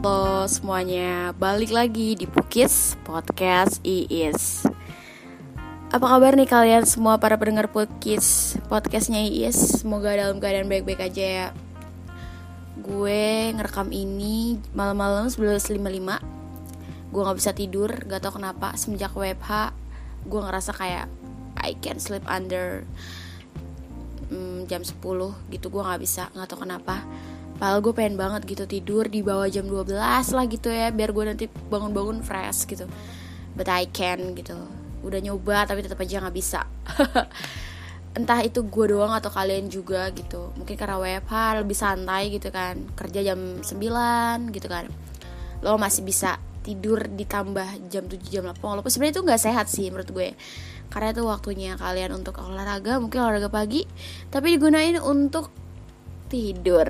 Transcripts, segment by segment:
Halo semuanya, balik lagi di Pukis Podcast Iis Apa kabar nih kalian semua para pendengar Pukis Podcastnya Iis Semoga dalam keadaan baik-baik aja ya. Gue ngerekam ini malam-malam 11.55 Gue gak bisa tidur, gak tau kenapa. Semenjak WFH Gue ngerasa kayak I can sleep under mm, jam 10 gitu. Gue gak bisa, gak tau kenapa Padahal gue pengen banget gitu tidur di bawah jam 12 lah gitu ya Biar gue nanti bangun-bangun fresh gitu. But I can gitu. Udah nyoba tapi tetap aja gak bisa. Entah itu gue doang atau kalian juga gitu. Mungkin karena WFH lebih santai gitu kan. Kerja jam 9 gitu kan. Lo masih bisa tidur ditambah jam 7 jam 8 Walaupun sebenarnya itu gak sehat sih menurut gue. Karena itu waktunya kalian untuk olahraga Mungkin olahraga pagi. Tapi digunain untuk tidur.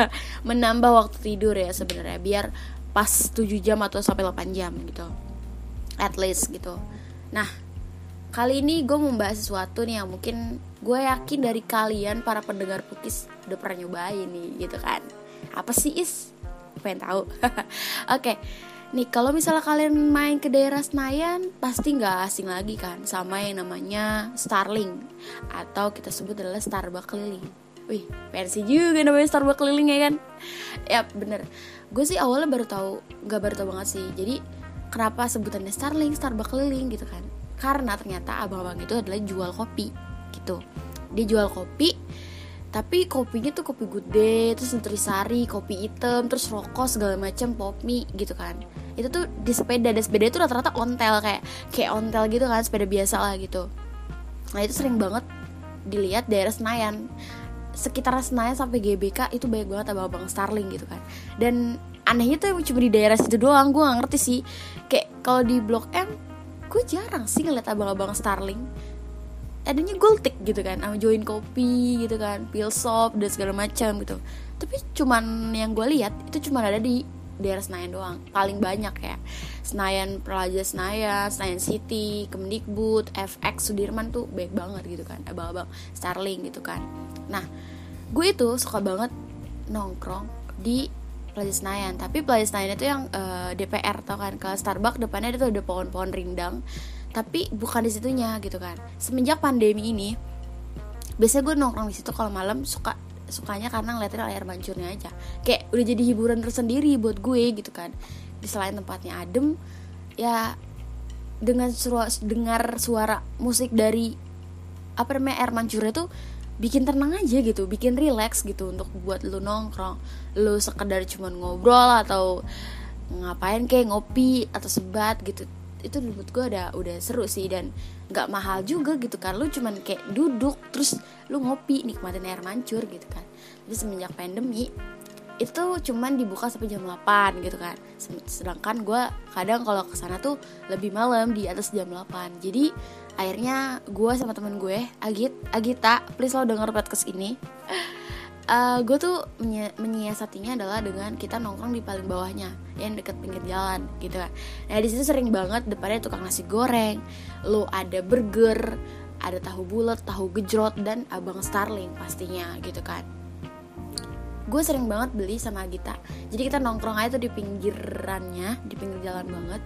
Menambah waktu tidur ya sebenarnya biar pas 7 jam atau sampai 8 jam gitu. At least gitu. Nah kali ini gue membahas sesuatu nih yang mungkin gue yakin dari kalian para pendengar pukis udah pernah nyobain nih gitu kan. Apa sih is? Pengen tahu. Oke nih kalau misalnya kalian main ke daerah Senayan pasti nggak asing lagi kan sama yang namanya Starling atau kita sebut adalah Starbucks keliling wih versi juga namanya Starbucks keliling ya kan? Ya bener. Gue sih awalnya baru tahu nggak baru tahu banget sih. Jadi kenapa sebutannya Starling Starbucks keliling gitu kan? Karena ternyata abang-abang itu adalah jual kopi gitu. Dia jual kopi tapi kopinya tuh kopi day terus nutrisari kopi hitam terus rokok segala macam pop mie gitu kan. Itu tuh di sepeda dan sepeda itu rata-rata ontel kayak kayak ontel gitu kan sepeda biasa lah gitu. Nah itu sering banget dilihat daerah Senayan sekitar Senayan sampai GBK itu banyak banget abang-abang Starling gitu kan. Dan anehnya tuh cuma di daerah situ doang gue gak ngerti sih. Kayak kalau di Blok M gue jarang sih ngeliat abang-abang Starling. Adanya Gultik gitu kan sama join kopi gitu kan pil shop dan segala macam gitu. Tapi cuman yang gue lihat itu cuma ada di daerah Senayan doang. Paling banyak ya Senayan Plaza Senayan Senayan City Kemdikbud FX Sudirman tuh baik banget gitu kan abang-abang Starling gitu kan nah gue itu suka banget nongkrong di Plaza Senayan. Tapi Plaza Senayan itu yang uh, eh, DPR tau kan? Ke Starbucks depannya itu ada pohon-pohon rindang. Tapi bukan di situnya gitu kan. Semenjak pandemi ini biasanya gue nongkrong di situ kalau malam suka sukanya karena ngeliatin layar mancurnya aja. Kayak udah jadi hiburan tersendiri buat gue gitu kan. Di selain tempatnya adem ya dengan suara dengar suara musik dari apa namanya air mancurnya tuh bikin tenang aja gitu bikin relax gitu untuk buat lu nongkrong. Lu sekedar cuman ngobrol atau ngapain kayak ngopi atau sebat gitu. Itu menurut gue udah udah seru sih dan nggak mahal juga gitu kan. Lu cuman kayak duduk terus lu ngopi nikmatin air mancur gitu kan. Jadi semenjak pandemi itu cuman dibuka sampai jam 8 gitu kan. Sedangkan gue kadang kalau ke sana tuh lebih malam di atas jam 8 jadi akhirnya gue sama temen gue Agit Agita please lo denger podcast ini. Uh, gue tuh menyi menyiasatinya adalah dengan kita nongkrong di paling bawahnya yang deket pinggir jalan gitu kan. Nah di situ sering banget depannya tukang nasi goreng lo ada burger ada tahu bulat tahu gejrot dan abang starling pastinya gitu kan gue sering banget beli sama Gita jadi kita nongkrong aja tuh di pinggirannya di pinggir jalan banget.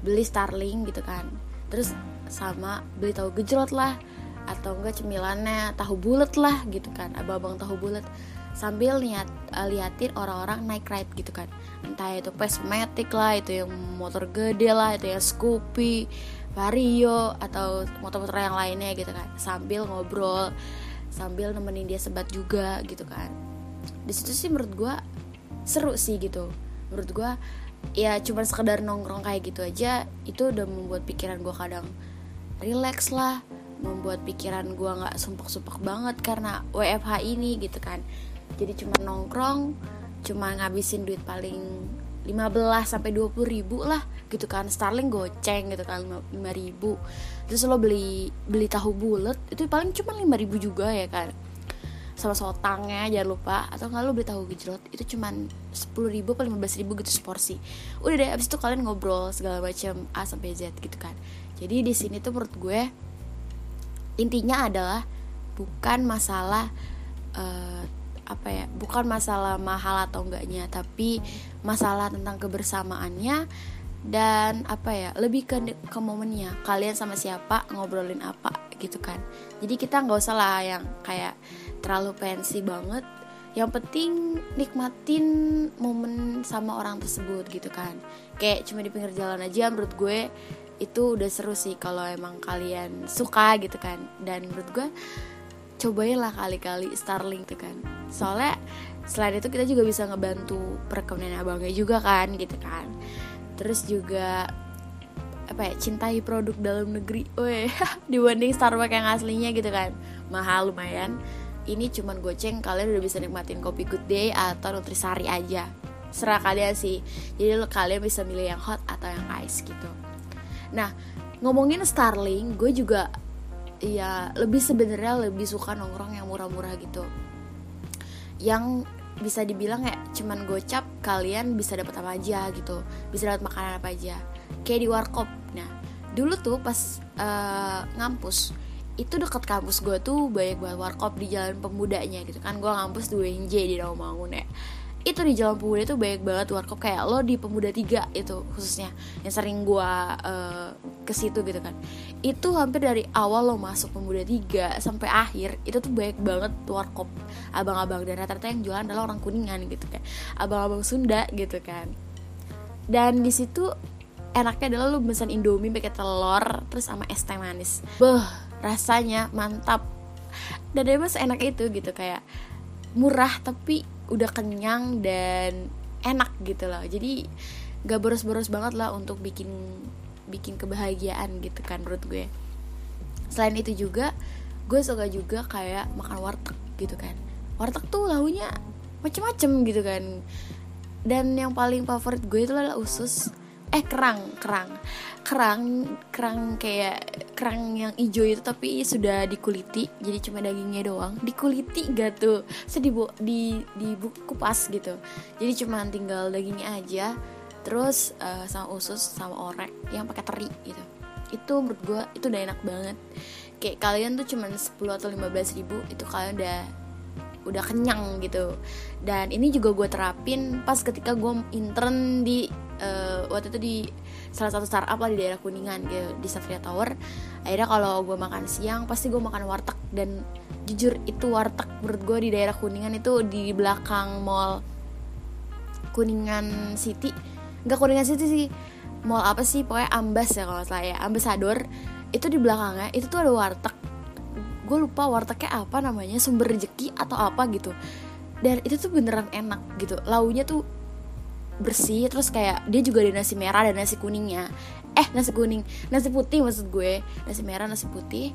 Beli starling gitu kan. Terus sama beli tahu gejrot lah atau enggak cemilannya tahu bulat lah gitu kan abang-abang tahu bulat. Sambil niat uh, liatin orang-orang naik ride gitu kan. Entah itu Pesmatic lah itu yang motor gede lah itu yang Scoopy Vario atau motor-motor yang lainnya gitu kan. Sambil ngobrol sambil nemenin dia sebat juga gitu kan di situ sih menurut gue seru sih gitu. Menurut gue ya cuma sekedar nongkrong kayak gitu aja itu udah membuat pikiran gue kadang relax lah. Membuat pikiran gue nggak sumpek-sumpek banget karena WFH ini gitu kan. Jadi cuma nongkrong cuma ngabisin duit paling 15 sampai 20 ribu lah gitu kan. Starling goceng gitu kan 5 ribu. Terus lo beli beli tahu bulat itu paling cuma 5 ribu juga ya kan sama sotangnya jangan lupa. Atau nggak lo beli tahu gejrot itu cuman 10 ribu atau 15 ribu gitu seporsi. Udah deh abis itu kalian ngobrol segala macam A sampai Z gitu kan. Jadi di sini tuh menurut gue intinya adalah bukan masalah uh, apa ya bukan masalah mahal atau enggaknya tapi masalah tentang kebersamaannya dan apa ya lebih ke ke momennya. Kalian sama siapa ngobrolin apa gitu kan. Jadi kita nggak usah lah yang kayak terlalu pensi banget yang penting nikmatin momen sama orang tersebut gitu kan. Kayak cuma di pinggir jalan aja menurut gue itu udah seru sih kalau emang kalian suka gitu kan. Dan menurut gue cobain lah kali-kali Starlink tuh kan. Soalnya selain itu kita juga bisa ngebantu perekonomian abangnya juga kan gitu kan. Terus juga apa ya cintai produk dalam negeri, weh dibanding Starbucks yang aslinya gitu kan. Mahal lumayan ini cuman goceng kalian udah bisa nikmatin kopi good day atau nutrisari aja. Serah kalian sih. Jadi kalian bisa milih yang hot atau yang ice gitu. Nah ngomongin Starling gue juga ya lebih sebenarnya lebih suka nongkrong yang murah-murah gitu. Yang bisa dibilang ya cuman gocap kalian bisa dapat apa aja gitu. Bisa dapat makanan apa aja. Kayak di warkop. Nah dulu tuh pas uh, ngampus itu deket kampus gue tuh banyak banget warkop di jalan pemudanya gitu kan. Gue ngampus di UNJ di Rawamangun ya. Itu di jalan pemuda itu banyak banget warkop kayak lo di pemuda tiga itu khususnya yang sering gue uh, ke situ gitu kan. Itu hampir dari awal lo masuk pemuda tiga sampai akhir itu tuh banyak banget warkop. Abang-abang dan rata-rata yang jualan adalah orang kuningan gitu kan. Abang-abang Sunda gitu kan. Dan di situ enaknya adalah lo pesan indomie pakai telur terus sama es teh manis. Beh rasanya mantap. Dan emang enak itu gitu kayak murah tapi udah kenyang dan enak gitu loh. Jadi gak boros-boros banget lah untuk bikin bikin kebahagiaan gitu kan menurut gue. Selain itu juga gue suka juga kayak makan warteg gitu kan. Warteg tuh lahunya macem-macem gitu kan. Dan yang paling favorit gue itu adalah usus eh kerang kerang. Kerang kerang kayak kerang yang hijau itu tapi sudah dikuliti jadi cuma dagingnya doang. Dikuliti gak tuh? Sedih di di kupas gitu. Jadi cuma tinggal dagingnya aja terus uh, sama usus sama orek yang pakai teri gitu. Itu menurut gue itu udah enak banget. Kayak kalian tuh cuma 10 atau 15 ribu itu kalian udah udah kenyang gitu. Dan ini juga gue terapin pas ketika gue intern di uh, waktu itu di salah satu startup lah di daerah kuningan gitu di Satria Tower. Akhirnya kalau gue makan siang pasti gue makan warteg. Dan jujur itu warteg menurut gue di daerah kuningan itu di belakang mall kuningan city. Nggak kuningan city sih mall apa sih? Pokoknya ambas ya kalau saya ambasador. Itu di belakangnya itu tuh ada warteg. Gue lupa wartegnya apa namanya sumber rezeki atau apa gitu. Dan itu tuh beneran enak gitu. Launya tuh bersih terus kayak dia juga ada nasi merah dan nasi kuningnya. Eh nasi kuning nasi putih maksud gue. Nasi merah nasi putih.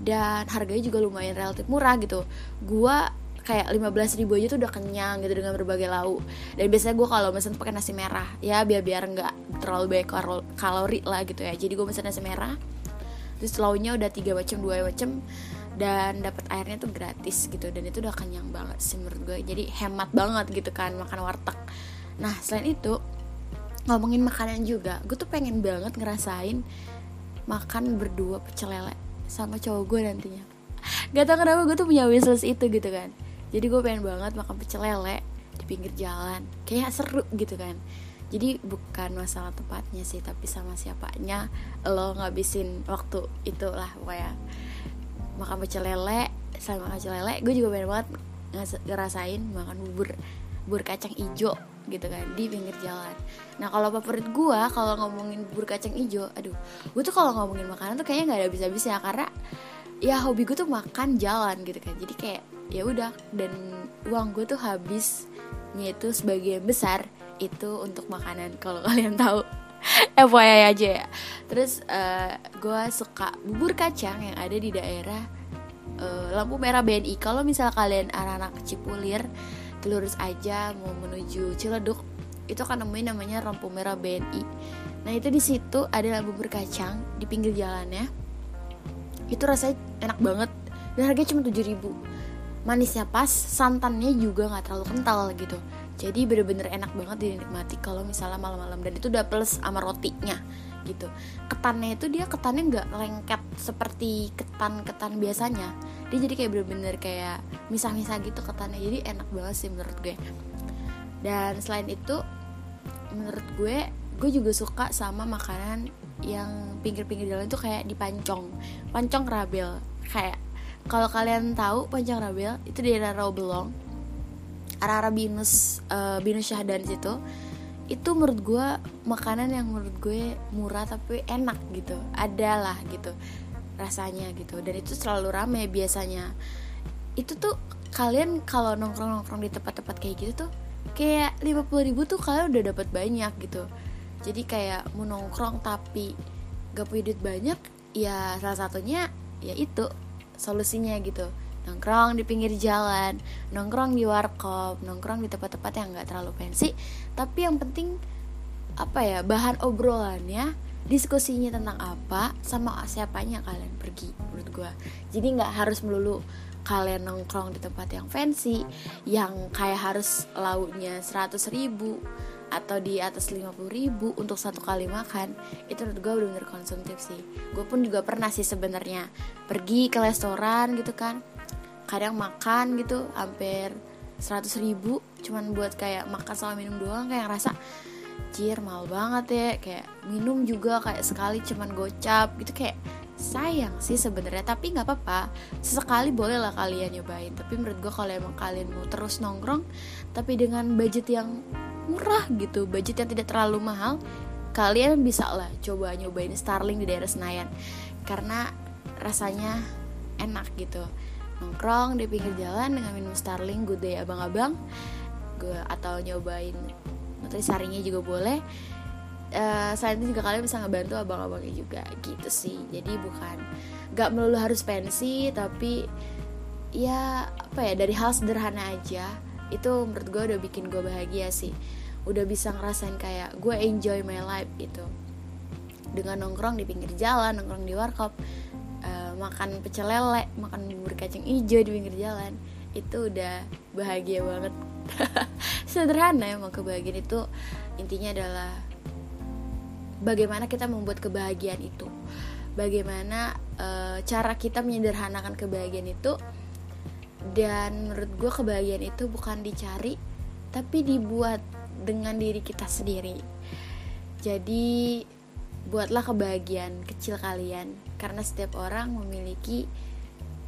Dan harganya juga lumayan relatif murah gitu. Gue kayak 15 ribu aja tuh udah kenyang gitu dengan berbagai lauk dan biasanya gue kalau mesen pakai nasi merah. Ya biar biar nggak terlalu banyak kalori lah gitu ya. Jadi gue mesen nasi merah. Terus lauknya udah tiga macam dua macam. Dan dapat airnya tuh gratis gitu. Dan itu udah kenyang banget sih menurut gue. Jadi hemat banget gitu kan makan warteg nah selain itu ngomongin makanan juga gue tuh pengen banget ngerasain makan berdua pecel lele sama cowok gue nantinya. Gak tau kenapa gue tuh punya wishlist itu gitu kan. Jadi gue pengen banget makan pecel lele di pinggir jalan. Kayak seru gitu kan. Jadi bukan masalah tempatnya sih tapi sama siapanya. Lo ngabisin waktu itulah pokoknya. Makan pecel lele sama pecel lele gue juga pengen banget ngerasain makan bubur bubur kacang ijo gitu kan di pinggir jalan. Nah kalau favorit gue kalau ngomongin bubur kacang ijo, aduh, gue tuh kalau ngomongin makanan tuh kayaknya nggak ada bisa-bisa karena ya hobi gue tuh makan jalan gitu kan. Jadi kayak ya udah dan uang gue tuh habisnya itu sebagian besar itu untuk makanan kalau kalian tahu. FYI aja ya. Terus uh, eh, gue suka bubur kacang yang ada di daerah uh, lampu merah BNI. Kalau misal kalian anak-anak Cipulir lurus aja mau menuju Ciledug itu akan nemuin namanya Lampu Merah BNI. Nah itu di situ ada bubur kacang di pinggir jalannya. Itu rasanya enak banget dan harganya cuma tujuh ribu. Manisnya pas, santannya juga nggak terlalu kental gitu. Jadi bener-bener enak banget dinikmati kalau misalnya malam-malam dan itu udah plus sama rotinya gitu. Ketannya itu dia ketannya nggak lengket seperti ketan-ketan biasanya. Dia jadi kayak bener-bener kayak misah-misah gitu ketannya. Jadi enak banget sih menurut gue. Dan selain itu menurut gue gue juga suka sama makanan yang pinggir-pinggir jalan itu kayak di Pancong. Pancong Rabel kayak kalau kalian tahu Pancong Rabel itu di daerah Rawabelong arah-arah binus uh, binus syahdan situ itu menurut gue makanan yang menurut gue murah tapi enak gitu. Adalah gitu rasanya gitu. Dan itu selalu rame biasanya. Itu tuh kalian kalau nongkrong nongkrong di tempat-tempat kayak gitu tuh kayak 50 ribu tuh kalian udah dapat banyak gitu. Jadi kayak mau nongkrong tapi gak punya duit banyak ya salah satunya ya itu solusinya gitu nongkrong di pinggir jalan, nongkrong di warkop, nongkrong di tempat-tempat yang nggak terlalu fancy, tapi yang penting apa ya bahan obrolannya diskusinya tentang apa sama siapanya kalian pergi menurut gue jadi nggak harus melulu kalian nongkrong di tempat yang fancy yang kayak harus lauknya 100 ribu atau di atas 50 ribu untuk satu kali makan itu menurut gue bener-bener konsumtif sih. Gue pun juga pernah sih sebenarnya pergi ke restoran gitu kan kadang makan gitu hampir 100 ribu cuman buat kayak makan sama minum doang kayak ngerasa jir mahal banget ya kayak minum juga kayak sekali cuman gocap gitu kayak sayang sih sebenarnya tapi nggak apa-apa sesekali boleh lah kalian nyobain tapi menurut gue kalau emang kalian mau terus nongkrong tapi dengan budget yang murah gitu budget yang tidak terlalu mahal kalian bisa lah coba nyobain Starling di daerah Senayan karena rasanya enak gitu nongkrong di pinggir jalan dengan minum Starling good day abang-abang. Gue atau nyobain nutrisarinya juga boleh. Uh, selain itu juga kalian bisa ngebantu abang-abangnya juga. Gitu sih. Jadi bukan gak melulu harus pensi tapi ya apa ya dari hal sederhana aja itu menurut gue udah bikin gue bahagia sih. Udah bisa ngerasain kayak gue enjoy my life gitu. Dengan nongkrong di pinggir jalan nongkrong di warkop makan pecel lele makan bubur kacang hijau di pinggir jalan itu udah bahagia banget. Sederhana emang kebahagiaan itu intinya adalah bagaimana kita membuat kebahagiaan itu. Bagaimana e, cara kita menyederhanakan kebahagiaan itu dan menurut gue kebahagiaan itu bukan dicari tapi dibuat dengan diri kita sendiri. Jadi buatlah kebahagiaan kecil kalian karena setiap orang memiliki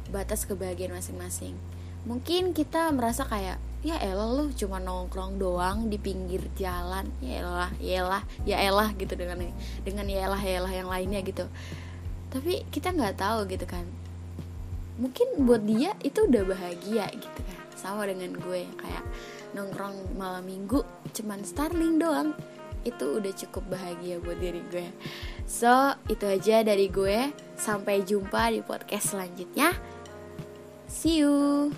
batas kebahagiaan masing-masing. Mungkin kita merasa kayak ya elah lu cuma nongkrong doang di pinggir jalan. Ya elah ya elah ya elah gitu dengan dengan ya elah ya elah yang lainnya gitu. Tapi kita nggak tahu gitu kan. Mungkin buat dia itu udah bahagia gitu kan. Sama dengan gue kayak nongkrong malam minggu cuman starling doang itu udah cukup bahagia buat diri gue. So itu aja dari gue. Sampai jumpa di podcast selanjutnya. See you